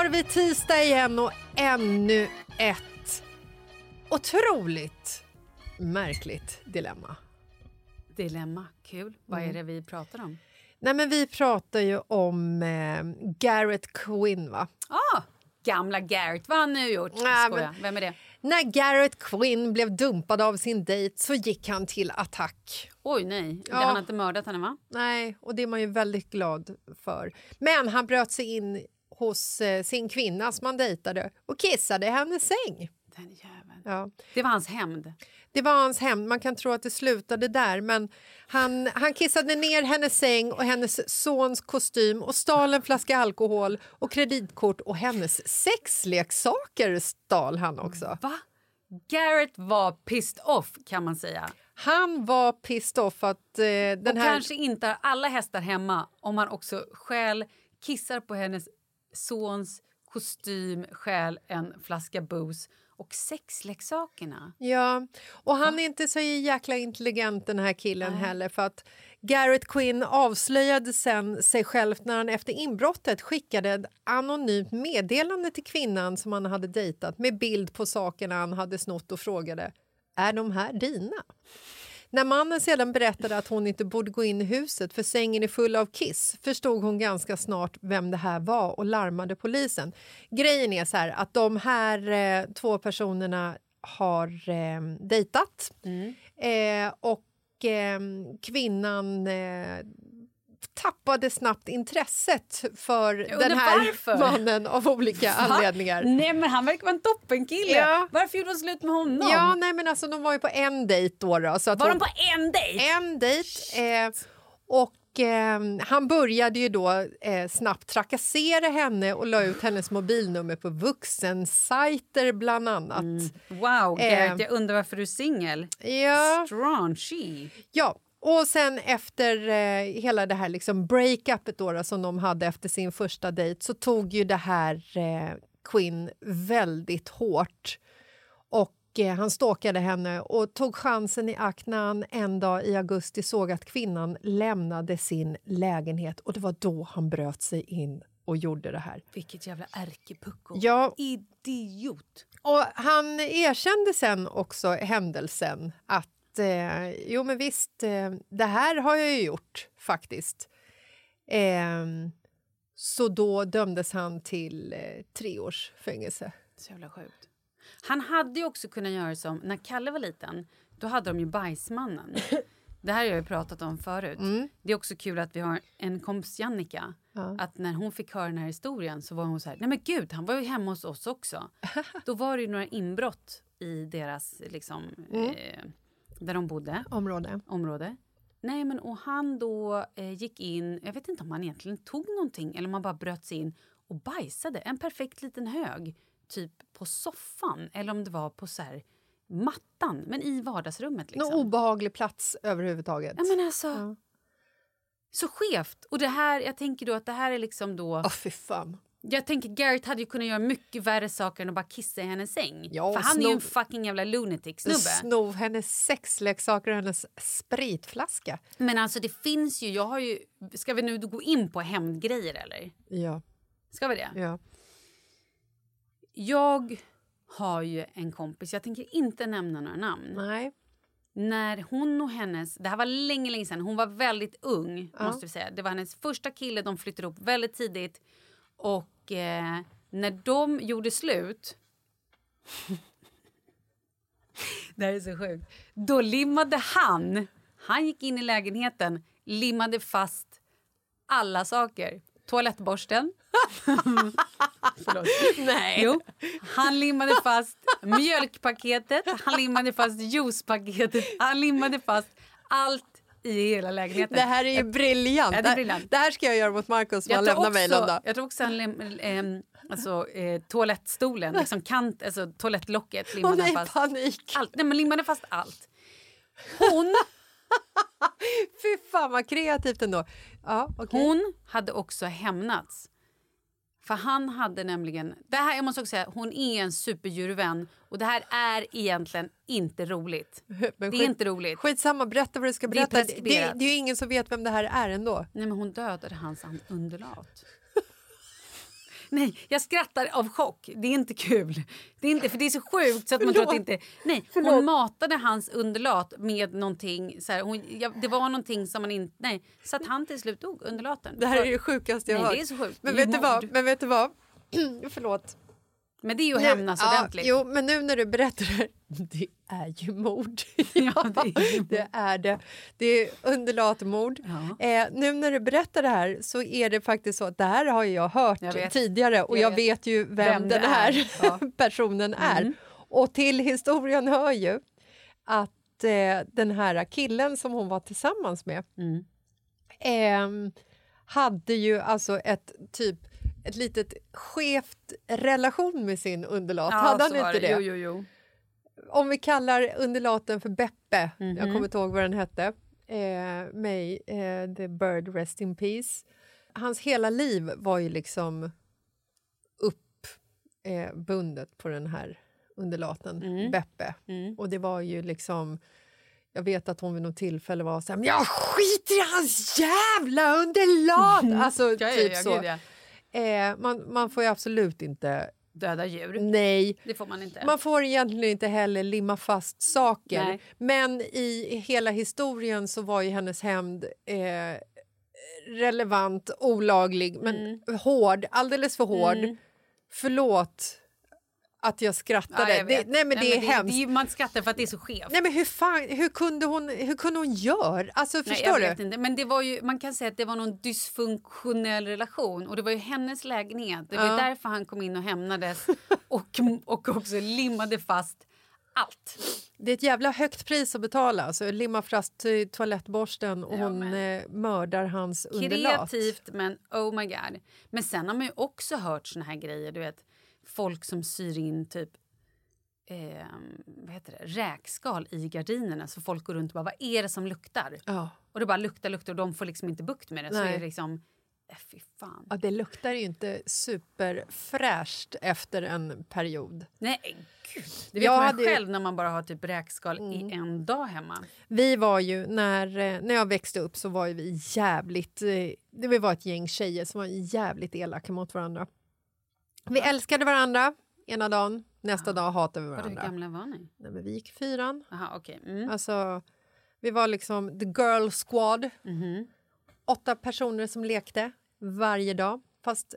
Har vi tisdag igen och ännu ett otroligt märkligt dilemma. Dilemma, kul. Vad är det vi pratar om? Nej, men vi pratar ju om eh, Garrett Quinn, va? Ah, gamla Garrett, vad har han nu gjort? Nej, men- Vem är det? När Garrett Quinn blev dumpad av sin dejt så gick han till attack. Oj, nej. Ja. Han har inte mördat henne, va? Nej, och det är man ju väldigt glad för. Men han bröt sig in hos eh, sin kvinna som han dejtade och kissade i hennes säng. Den jäveln. Ja. Det var hans hämnd. Det var hans hämnd. Man kan tro att det slutade där, men han, han kissade ner hennes säng och hennes sons kostym och stal en flaska alkohol och kreditkort och hennes sexleksaker stal han också. Va? Garrett var pissed off, kan man säga. Han var pissed off att eh, den och här... kanske inte har alla hästar hemma om man också stjäl, kissar på hennes sons kostym, stjäl en flaska booze och sexleksakerna. Ja, och han är inte så jäkla intelligent den här killen heller för att Garrett Quinn avslöjade sen sig själv när han efter inbrottet skickade ett anonymt meddelande till kvinnan som han hade dejtat med bild på sakerna han hade snott och frågade är de här dina? När mannen sedan berättade att hon inte borde gå in i huset för sängen är full av kiss förstod hon ganska snart vem det här var och larmade polisen. Grejen är så här att de här eh, två personerna har eh, dejtat eh, och eh, kvinnan tappade snabbt intresset för den här varför. mannen av olika anledningar. Nej, men han verkar vara en toppenkille. Ja. Varför gjorde hon slut med honom? Ja, nej men alltså de var ju på en dejt då. då så att var hon, de på en dejt? en dejt. Eh, och eh, han började ju då eh, snabbt trakassera henne och la ut hennes mobilnummer på vuxensajter bland annat. Wow, Eh. Garrett, jag undrar varför du är singel. Ja, ja. Och sen efter eh, hela det här liksom breakupet då, då, som de hade efter sin första dejt så tog ju det här eh, Quinn väldigt hårt. Och eh, han stalkade henne och tog chansen i akt när han en dag i augusti såg att kvinnan lämnade sin lägenhet och det var då han bröt sig in och gjorde det här. Vilket jävla ärkepucko. Ja. Idiot. Och han erkände sen också händelsen att eh, jo men visst, eh, det här har jag ju gjort faktiskt. Eh, så då dömdes han till eh, tre års fängelse. Så jävla sjukt. Han hade ju också kunnat göra som när Kalle var liten. Då hade de ju Bajsmannen. Det här har jag ju pratat om förut. Det är också kul att vi har en kompis, Jannica. Att när hon fick höra den här historien så var hon så här, nej men gud, han var ju hemma hos oss också. Då var det ju några inbrott i deras, liksom, eh, där de bodde, Område. område. Nej men och han då eh, gick in, jag vet inte om han egentligen tog någonting eller om han bara bröt sig in och bajsade. En perfekt liten hög, typ på soffan eller om det var på så här mattan, men i vardagsrummet. Liksom. Någon obehaglig plats överhuvudtaget. Ja, men alltså, Så skevt. Och det här, jag tänker då att det här är liksom då... Åh, fy fan. Jag tänker Garrett hade ju kunnat göra mycket värre saker än att bara kissa i hennes säng. Ja, För han är ju en fucking jävla lunatic snubbe. Sno hennes sexleksaker och hennes spritflaska. Men alltså det finns ju, jag har ju... Ska vi nu gå in på hämndgrejer eller? Ja, Ska vi det? ja. Jag har ju en kompis, jag tänker inte nämna några namn. Nej. När hon och hennes, det här var länge, länge sedan, hon var väldigt ung måste vi säga. Det var hennes första kille, de flyttade ihop väldigt tidigt. Och eh, när de gjorde slut Det här är så sjukt. Då limmade han, han gick in i lägenheten, limmade fast alla saker. Toalettborsten. Förlåt. Nej. Jo, han limmade fast mjölkpaketet, han limmade fast juicepaketet, han limmade fast allt i hela lägenheten. Det här är ju briljant. Ja, det är briljant. Det här ska jag göra mot Markus om han lämnar mejlen. också, då. jag tror också han lim, alltså, eh, toalettstolen, liksom kant, alltså toalettlocket limmade nej, han fast. panik! Allt, nej, men limmade fast allt. Hon, Fy fan vad kreativt ändå. Ja, okej. hon hade också hämnats. För han hade nämligen... Det här, jag måste också säga, hon är en superdjurvän och det här är egentligen inte roligt. Men Det är skit- inte roligt. Skitsamma, berätta vad du ska Det är berätta. Det, det, preskriberat. är ju ingen som vet vem det här är ändå. Nej, men hon dödade hans an- underlat. Nej, jag skrattar av chock. Det är inte kul. Det är inte, för det är så sjukt så att man tror att det inte... Nej, hon matade hans underlat med någonting. Så här, hon, ja, det var någonting som man inte... Nej, så att han till slut dog, underlaten. Det här är det sjukaste jag har hört. Men vet, du vad? men vet du vad? Förlåt. Men det är ju att hämnas ja, ordentligt. Jo, men nu när du berättar det här, det är ju mord. Ja, det är ju mord. det är det. Det är underlatmord. Ja. Eh, nu när du berättar det här så är det faktiskt så att det här har jag hört Jag tidigare och jag Jag vet, ju vem, vem den här är. Ja. personen är. Mm. Och till historien hör ju att eh, den här killen som hon var tillsammans med Mm. ehm, hade ju alltså ett typ ett litet skevt relation med sin underlat. Ja, hade han inte det? Jo, jo, jo. Om vi kallar underlaten för Beppe, jag Mhm. kommer inte ihåg vad den hette, eh, May, eh, the bird rest in peace. Hans hela liv var ju liksom uppbundet eh, på den här underlaten, Mm. Beppe. Mm. Och det var ju liksom... Jag vet att hon vid något tillfälle var så här, "Men jag skiter i hans jävla underlat! Alltså, Ja, ja, typ ja, så. Eh, man, man får ju absolut inte döda djur. Nej. Det får man inte. Man får egentligen inte heller limma fast saker. Nej. Men i hela historien så var ju hennes hämnd eh, relevant, olaglig, men Mm. hård. Alldeles för hård. Förlåt att jag skrattade. Ja, jag det, nej, men det är hemskt. det man skrattar för att det är så skevt. Nej, men hur, fan, hur, kunde hon, hur kunde hon göra? Alltså, Nej, förstår jag du? inte. Men det var ju, man kan säga att det var någon dysfunktionell relation och det var ju hennes lägenhet. Det var Ja. därför han kom in och hämnades och, och också limmade fast allt. Det är ett jävla högt pris att betala. Alltså, limma fast toalettborsten och Ja, hon eh, mördar hans underlat. Kreativt men oh my god. Men sen har man ju också hört såna här grejer, du vet folk som syr in typ eh, vad heter det? räkskal i gardinerna så folk går runt och bara vad är det som luktar? Ja. Och det bara luktar, luktar och de får liksom inte bukt med det. Så är det liksom, äh, fy fan. Ja, det luktar ju inte superfräscht efter en period. Nej, gud. Det vet Jag man ju ju- själv när man bara har typ räkskal i en dag hemma. Vi var ju, när, eh, när jag växte upp så var ju vi jävligt... eh, Det vi var ett gäng tjejer som var jävligt elaka mot varandra. Vi älskade varandra ena dagen, nästa dag hatade vi Vadå, hur varandra. gamla var ni? Nej, men vi gick fyran. Aha, okej. Mm. Alltså, vi var liksom the girl squad. Mhm. Åtta personer som lekte varje dag. Fast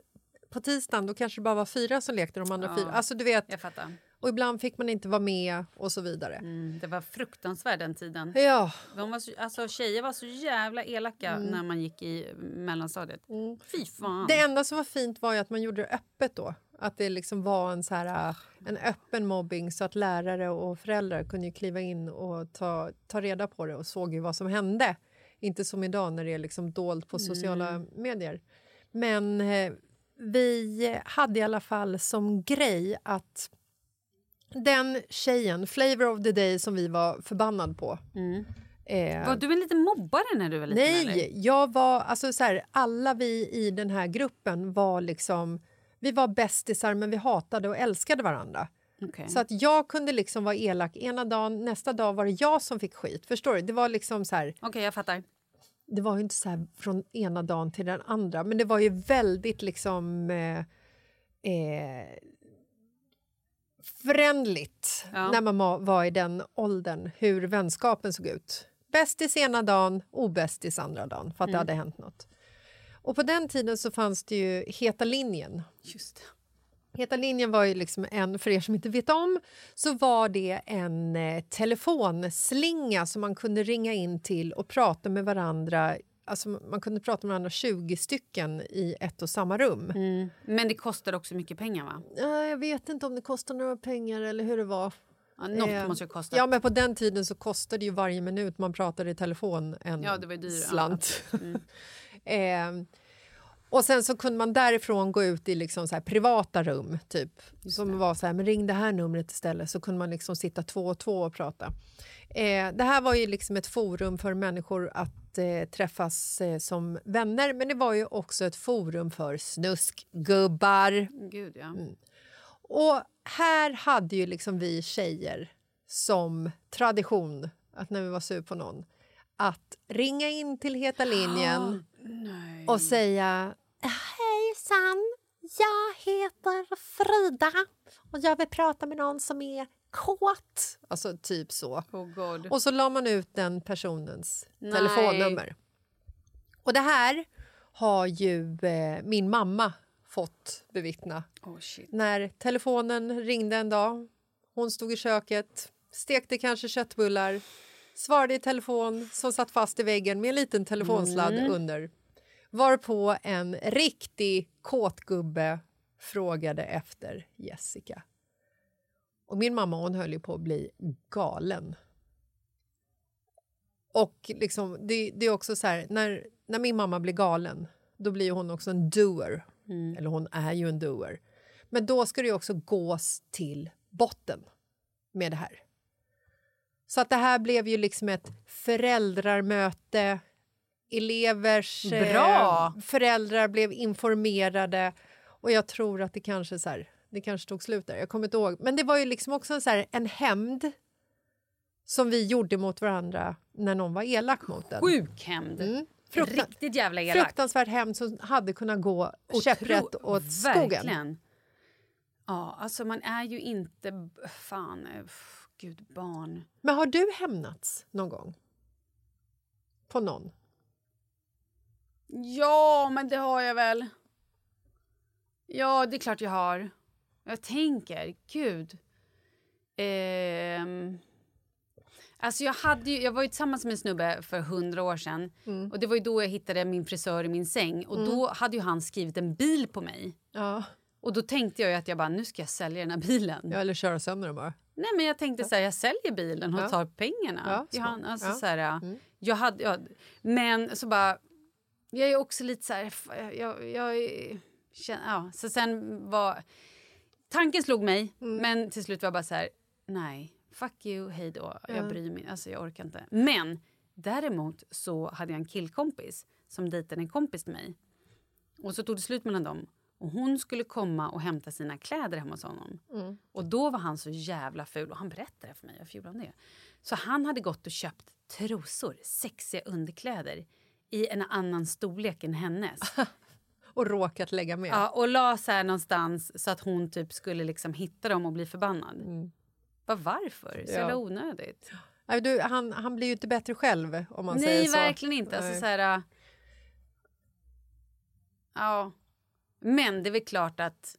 på tisdagen då kanske det bara var fyra som lekte, de andra Ja. fyra. Alltså du vet, Jag fattar. Och ibland fick man inte vara med och så vidare. Mm, det var fruktansvärt den tiden. Ja, De var så, alltså, tjejer var så jävla elaka Mm. när man gick i mellanstadiet. Fy fan. det enda som var fint var ju att man gjorde det öppet då. Att det liksom var en, så här, äh, en öppen mobbing så att lärare och föräldrar kunde kliva in och ta, ta reda på det och såg ju vad som hände. Inte som idag när det är liksom dolt på sociala medier. Men eh, vi hade i alla fall som grej att den tjejen, Flavor of the Day, som vi var förbannad på... Eh, Var du en liten mobbare när du var liten? Nej, Eller? jag var... Alltså så här, alla vi i den här gruppen var liksom... Vi var bästisar, men vi hatade och älskade varandra. Okej. Så att jag kunde liksom vara elak ena dagen, nästa dag var det jag som fick skit. Förstår du? Det var liksom så här... Okej, jag fattar. Det var ju inte så här från ena dagen till den andra, men det var ju väldigt liksom... Eh, eh, förändligt Ja. när man ma- var i den åldern, hur vänskapen såg ut. Bästis ena dagen, obästis andra dagen, för att det hade hänt något. Och på den tiden så fanns det ju Heta linjen. Just det. Heta linjen var ju liksom en, för er som inte vet om, så var det en eh, telefonslinga som man kunde ringa in till och prata med varandra. Alltså man kunde prata med varandra 20 stycken i ett och samma rum. Mm. Men det kostar också mycket pengar, va? Ja, jag vet inte om det kostar några pengar eller hur det var. Ja, något Eh, måste ju kosta. Ja, men på den tiden så kostade ju varje minut man pratade i telefon en Ja, det var ju dyrare. slant. eh, och sen så kunde man därifrån gå ut i liksom så privata rum, typ. Som var så här, men ring det här numret istället. Så kunde man liksom sitta två och två och prata. Eh, det här var ju liksom ett forum för människor att eh, träffas eh, som vänner. Men det var ju också ett forum för snuskgubbar. Gud, ja. Mm. Och här hade ju liksom vi tjejer som tradition, att när vi var sur på någon, att ringa in till Heta linjen Nej. och säga Hejsan, jag heter Frida och jag vill prata med någon som är kåt. Alltså typ så. Oh. Och så la man ut den personens Nej. telefonnummer. Och det här har ju eh, min mamma fått bevittna. Oh. När telefonen ringde en dag, hon stod i köket, stekte kanske köttbullar svarade i telefon som satt fast i väggen med en liten telefonsladd under. Varpå en riktig kåtgubbe frågade efter Jessica. Och min mamma hon höll ju på att bli galen. Och liksom, det, det är också så här, när, när min mamma blir galen då blir hon också en doer. Eller hon är ju en doer. Men då ska det ju också gås till botten med det här. Så att det här blev ju liksom ett föräldrarmöte. Elevers Bra! Eh, föräldrar blev informerade. Och jag tror att det kanske så här, det kanske tog slut där. Jag kommer inte ihåg. Men det var ju liksom också en, så här, en hämnd som vi gjorde mot varandra när någon var elak mot en. Sjuk hämnd. Mm. Fruktan- Riktigt jävla elak. Fruktansvärt hämnd som hade kunnat gå käpprätt åt skogen. Verkligen. Ja, alltså man är ju inte... Fan, eh, pff, gud, barn. Men har du hämnats någon gång? På någon? Ja, men det har jag väl. Ja, det är klart jag har. Jag tänker, gud. Ehm... Alltså jag, hade ju, jag var ju tillsammans med en snubbe för hundra år sedan. Och Det var ju då jag hittade min frisör i min säng. Och Då hade ju han skrivit en bil på mig. Ja. Och Då tänkte jag att jag bara, nu ska jag sälja den här bilen. ja eller köra sönder den bara? Nej, men jag tänkte så här, jag säljer bilen och Ja. tar pengarna. Ja, Ja, han, smart. alltså, Ja. Så här, jag hade, ja, men så bara... Jag är också lite så här... Jag, jag, jag ja, så sen var... Tanken slog mig, Mm. men till slut var jag bara så här... Nej, fuck you, hej då. Jag bryr mig alltså jag orkar inte. Men däremot så hade jag en killkompis som dejtade en kompis till mig. Och så tog det slut mellan dem. Och hon skulle komma och hämta sina kläder hemma hos honom. Och då var han så jävla ful. Och han berättade för mig. Jag om det. Så han hade gått och köpt trosor, sexiga underkläder i en annan storlek än hennes. Och råkat lägga med? ja, och la så någonstans så att hon typ skulle liksom hitta dem och bli förbannad. Vad varför? Så Ja. jävla onödigt. Nej, du, han, han blir ju inte bättre själv om man säger Nej, så. verkligen inte. Alltså, så här, äh, ja. Men det är väl klart att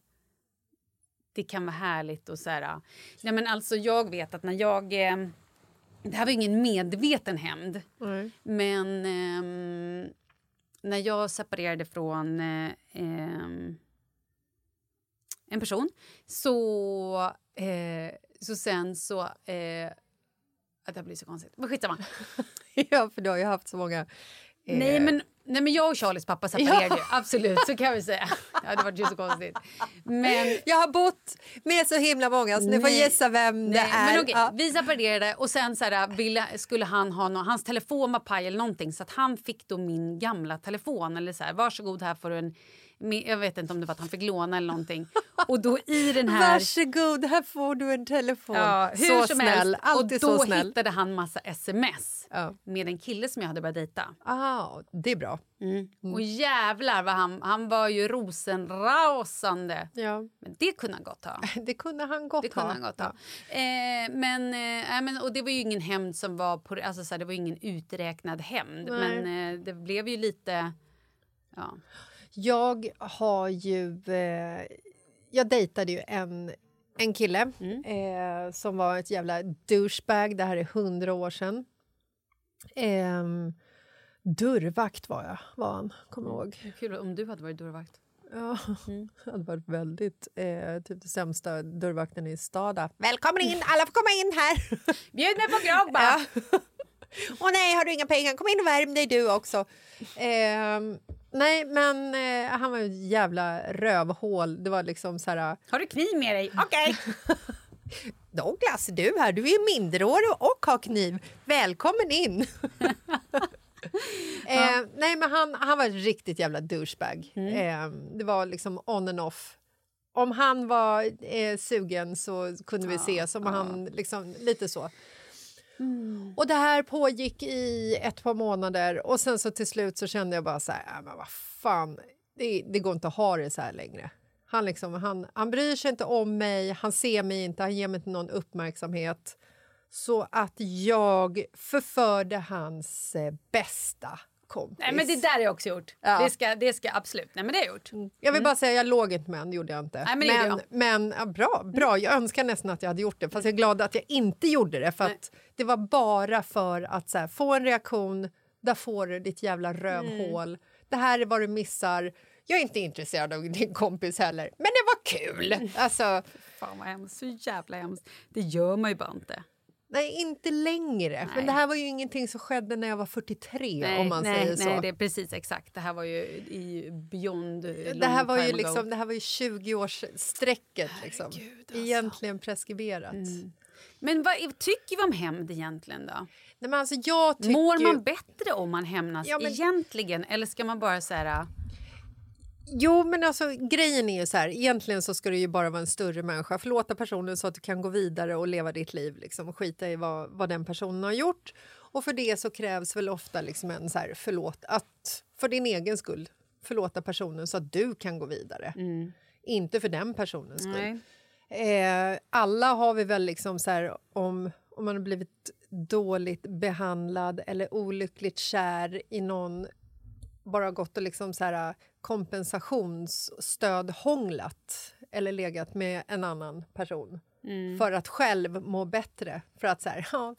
det kan vara härligt och så här... äh, Nej, men alltså, jag vet att när jag... Eh, det här var ingen medveten hämnd. Men ehm, när jag separerade från eh, ehm, en person så, eh, så sen så... Eh, att det här blir så konstigt. Men skitsamma. ja, för du har ju haft så många... eh, Nej, men, nej, men jag och Charlies pappa separerade ju. Absolut, så kan vi säga. Det hade varit ju så konstigt. Men, Jag har bott med så himla många, så ni får gissa vem det nej, är. men okej, Ja. vi separerade och sen så här, ville, skulle han ha någon, hans telefon var paj eller någonting så att han fick då min gamla telefon eller så här, varsågod här får du en jag vet inte om det var att han fick låna eller någonting. Och då i den här... Varsågod, här får du en telefon. Ja, hur så som snäll, helst. alltid och då så snäll. hittade han massa sms Ja. med en kille som jag hade börjat dejta. Ah, det är bra. Och jävlar vad han, han var ju rosenrasande. Ja, Men det kunde han gott ha. det kunde han gott Det kunde ha. han gott ha. Eh, men, eh, men, och det var ju ingen hämnd som var på, alltså, så här, det var ingen uträknad hämnd. Nej. Men eh, det blev ju lite... Ja. Jag har ju... Eh, jag dejtade ju en, en kille Mm. eh, som var ett jävla douchebag. Det här är hundra år sedan. Eh, dörrvakt var jag, var han. Kommer jag ihåg. Kul om du hade varit dörrvakt. Ja, Mm. det hade varit väldigt... Eh, typ det sämsta dörrvakten i staden. Välkommen in! Alla får komma in här! Bjud mig på grogg bara! Åh nej, har du inga pengar? Kom in och värm dig du också. Ehm, nej, men eh, han var ju ett jävla rövhål. Det var liksom så här... Har du kniv med dig? Okej. Douglas, du här, du är minderårig och har kniv. Välkommen in! eh, nej, men han, han var ett riktigt jävla douchebag. Eh, det var liksom on and off. Om han var eh, sugen så kunde vi ses, om han liksom, lite så. Och det här pågick i ett par månader och sen så till slut så kände jag bara så här, "Ja, men vad fan, det, det går inte att ha det så här längre. Han, liksom, han, han bryr sig inte om mig, han ser mig inte, han ger mig inte någon uppmärksamhet. Så att jag förförde hans eh, bästa kompis. Nej, men det där har jag också gjort. Ja. Det, ska, det ska absolut. Nej, men det har jag gjort. Jag vill bara säga, jag låg inte med det gjorde jag inte. Nej, men gjorde jag. men ja, bra, bra, jag önskar nästan att jag hade gjort det. Fast jag är glad att jag inte gjorde det. För det var bara för att här, få en reaktion, där får du ditt jävla rövhål. Det här är vad du missar. Jag är inte intresserad av din kompis heller, men det var kul! Alltså, Fan vad hemskt. Så jävla hemskt. Det gör man ju bara inte. Nej, inte längre. Men Nej. det här var ju ingenting som skedde när jag var 43, Nej, om man nej, säger så. nej, det är precis exakt. Det här var ju i beyond long Det här var ju ago. liksom, det här var ju 20-årsstrecket. Liksom. Herregud, alltså. Egentligen preskriberat. Men vad tycker vi om hämnd egentligen då? Nej, men alltså, jag tycker Mår man bättre om man hämnas Ja, men- egentligen? Eller ska man bara säga Jo, men alltså grejen är ju så här, egentligen så ska du ju bara vara en större människa. Förlåta personen så att du kan gå vidare och leva ditt liv liksom, och skita i vad, vad den personen har gjort. Och för det så krävs väl ofta liksom en så här, förlåt, att för din egen skull förlåta personen så att du kan gå vidare. Inte för den personens skull. Eh, alla har vi väl liksom så här, om, om man har blivit dåligt behandlad eller olyckligt kär i någon bara gått och liksom så här kompensationsstödhånglat eller legat med en annan person för att själv må bättre. För att så här, ja,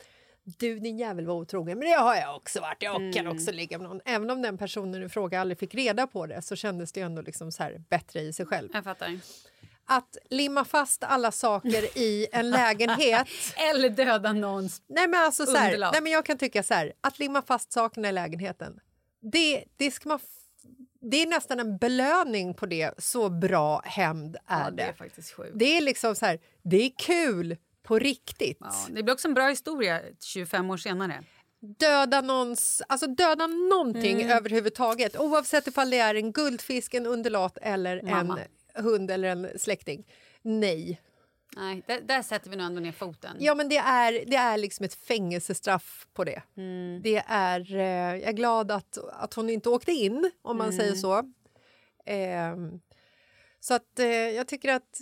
du din jävel var otrogen, men det har jag också varit. Jag kan också ligga med någon. Även om den personen i fråga aldrig fick reda på det så kändes det ändå liksom så här bättre i sig själv. Jag fattar. Att limma fast alla saker i en lägenhet Eller döda någons... Nej men alltså så här, nej men jag kan tycka så här, att limma fast sakerna i lägenheten. Det, det, ska man det är nästan en belöning på det, så bra hämnd är Ja, det är faktiskt sjukt. Det är liksom så här, det är kul på riktigt. Ja, det blir också en bra historia 25 år senare. Döda någons, alltså döda någonting Mm. överhuvudtaget oavsett ifall det är en guldfisk, en undulat eller Mamma. en hund eller en släkting. Nej. Nej, där, där sätter vi nog ändå ner foten. Ja, men det är, det är liksom ett fängelsestraff på det. Det är, eh, jag är glad att, att hon inte åkte in, om man säger så. Ehm, så att eh, jag tycker att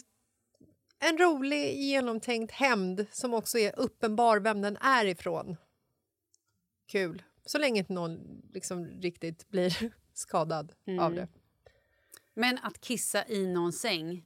en rolig, genomtänkt hämnd som också är uppenbar vem den är ifrån. Kul. Så länge inte någon liksom riktigt blir skadad av det. Men att kissa i någons säng,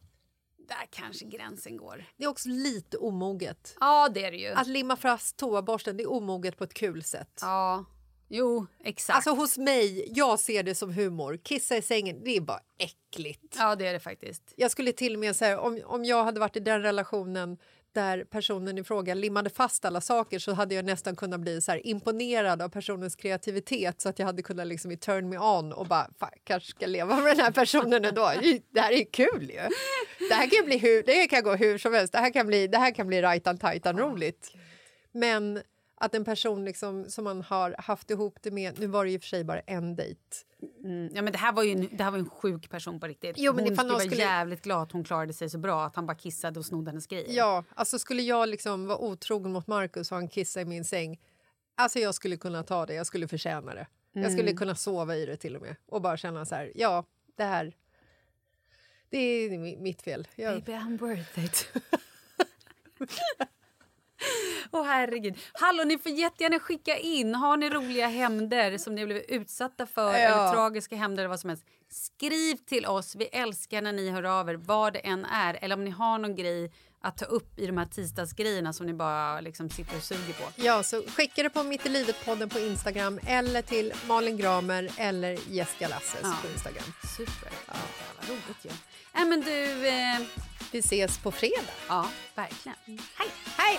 där kanske gränsen går. Det är också lite omoget. Ja, det är det ju. Att limma fast toaborsten det är omoget på ett kul sätt. Ja, jo, exakt. Alltså hos mig, jag ser det som humor. Kissa i sängen, det är bara äckligt. Ja, det är det faktiskt. Jag skulle till och med säga, om, om jag hade varit i den relationen där personen i fråga limmade fast alla saker så hade jag nästan kunnat bli så imponerad av personens kreativitet så att jag hade kunnat liksom i turn me on och bara fan, kanske ska leva med den här personen ändå. Det här är ju kul ju. Det här kan bli hur, det kan gå hur som helst. Det här kan bli, det här kan bli rajtan tajtan roligt. Men att en person liksom, som man har haft ihop det med, nu var det och för sig bara en dejt. Mm. Ja, men det här var ju en, det här var ju en sjuk person på riktigt. Jo, men hon skulle vara skulle- jävligt glad att hon klarade sig så bra att han bara kissade och snodde hennes grejer. Ja, alltså skulle jag liksom vara otrogen mot Markus och han kissade i min säng, alltså jag skulle kunna ta det, jag skulle förtjäna det. Jag skulle kunna sova i det till och med och bara känna så här, ja, det här, det är mi- mitt fel. Jag, Baby, I'm worth it. Åh herregud. Hallå, ni får jättegärna skicka in. Har ni roliga hämnder som ni blivit utsatta för eller tragiska hämnder eller vad som helst. Skriv till oss. Vi älskar när ni hör av er vad det än är. Eller om ni har någon grej att ta upp i de här tisdagsgrejerna som ni bara liksom sitter och suger på. ja, så skicka det på Mitt i livet-podden på Instagram eller till Malin Gramer eller Jessica Lasses Ja. på Instagram. Super. Ja, vad roligt ju. Nej men du, eh, Vi ses på fredag. ja verkligen. Hej! Hej!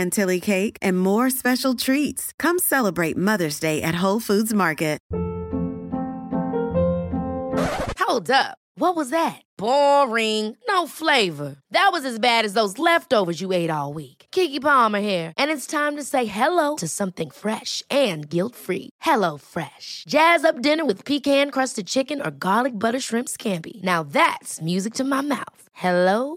chantilly cake, and more special treats. Come celebrate Mother's Day at Whole Foods Market. Hold up. What was that? Boring. No flavor. That was as bad as those leftovers you ate all week. Kiki Palmer here, and it's time to say hello to something fresh and guilt-free. Hello Fresh. Jazz up dinner with pecan-crusted chicken or garlic butter shrimp scampi. Now that's music to my mouth. Hello